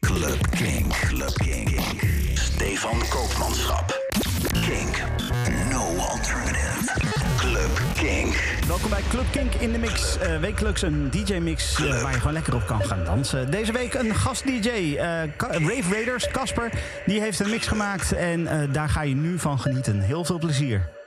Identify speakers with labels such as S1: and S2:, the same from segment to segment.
S1: Club Kink. Club Kink. Stefan Koopmanschap. Kink. No alternative. Club Kink.
S2: Welkom bij Club Kink in de Mix. Eh, wekelijks een DJ-mix eh, waar je gewoon lekker op kan gaan dansen. Deze week een gast-DJ, eh, Rave Raiders, Casper. Die heeft een mix gemaakt en daar ga je nu van genieten. Heel veel plezier.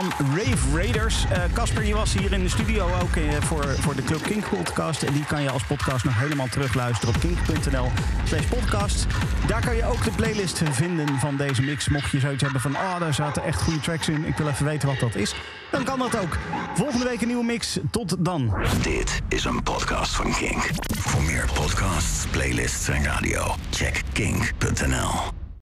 S2: Van Rave Raiders. Eh, Casper, je was hier in de studio ook uh, voor, voor de Club Kink podcast. En die kan je als podcast nog helemaal terugluisteren op kink.nl slash podcast. Daar kan je ook de playlist vinden van deze mix. Mocht je zoiets hebben van, ah, oh, daar zaten echt goede tracks in. Ik wil even weten wat dat is. Dan kan dat ook. Volgende week een nieuwe mix. Tot dan.
S1: Dit is een podcast van Kink. Voor meer podcasts, playlists en radio, check kink.nl.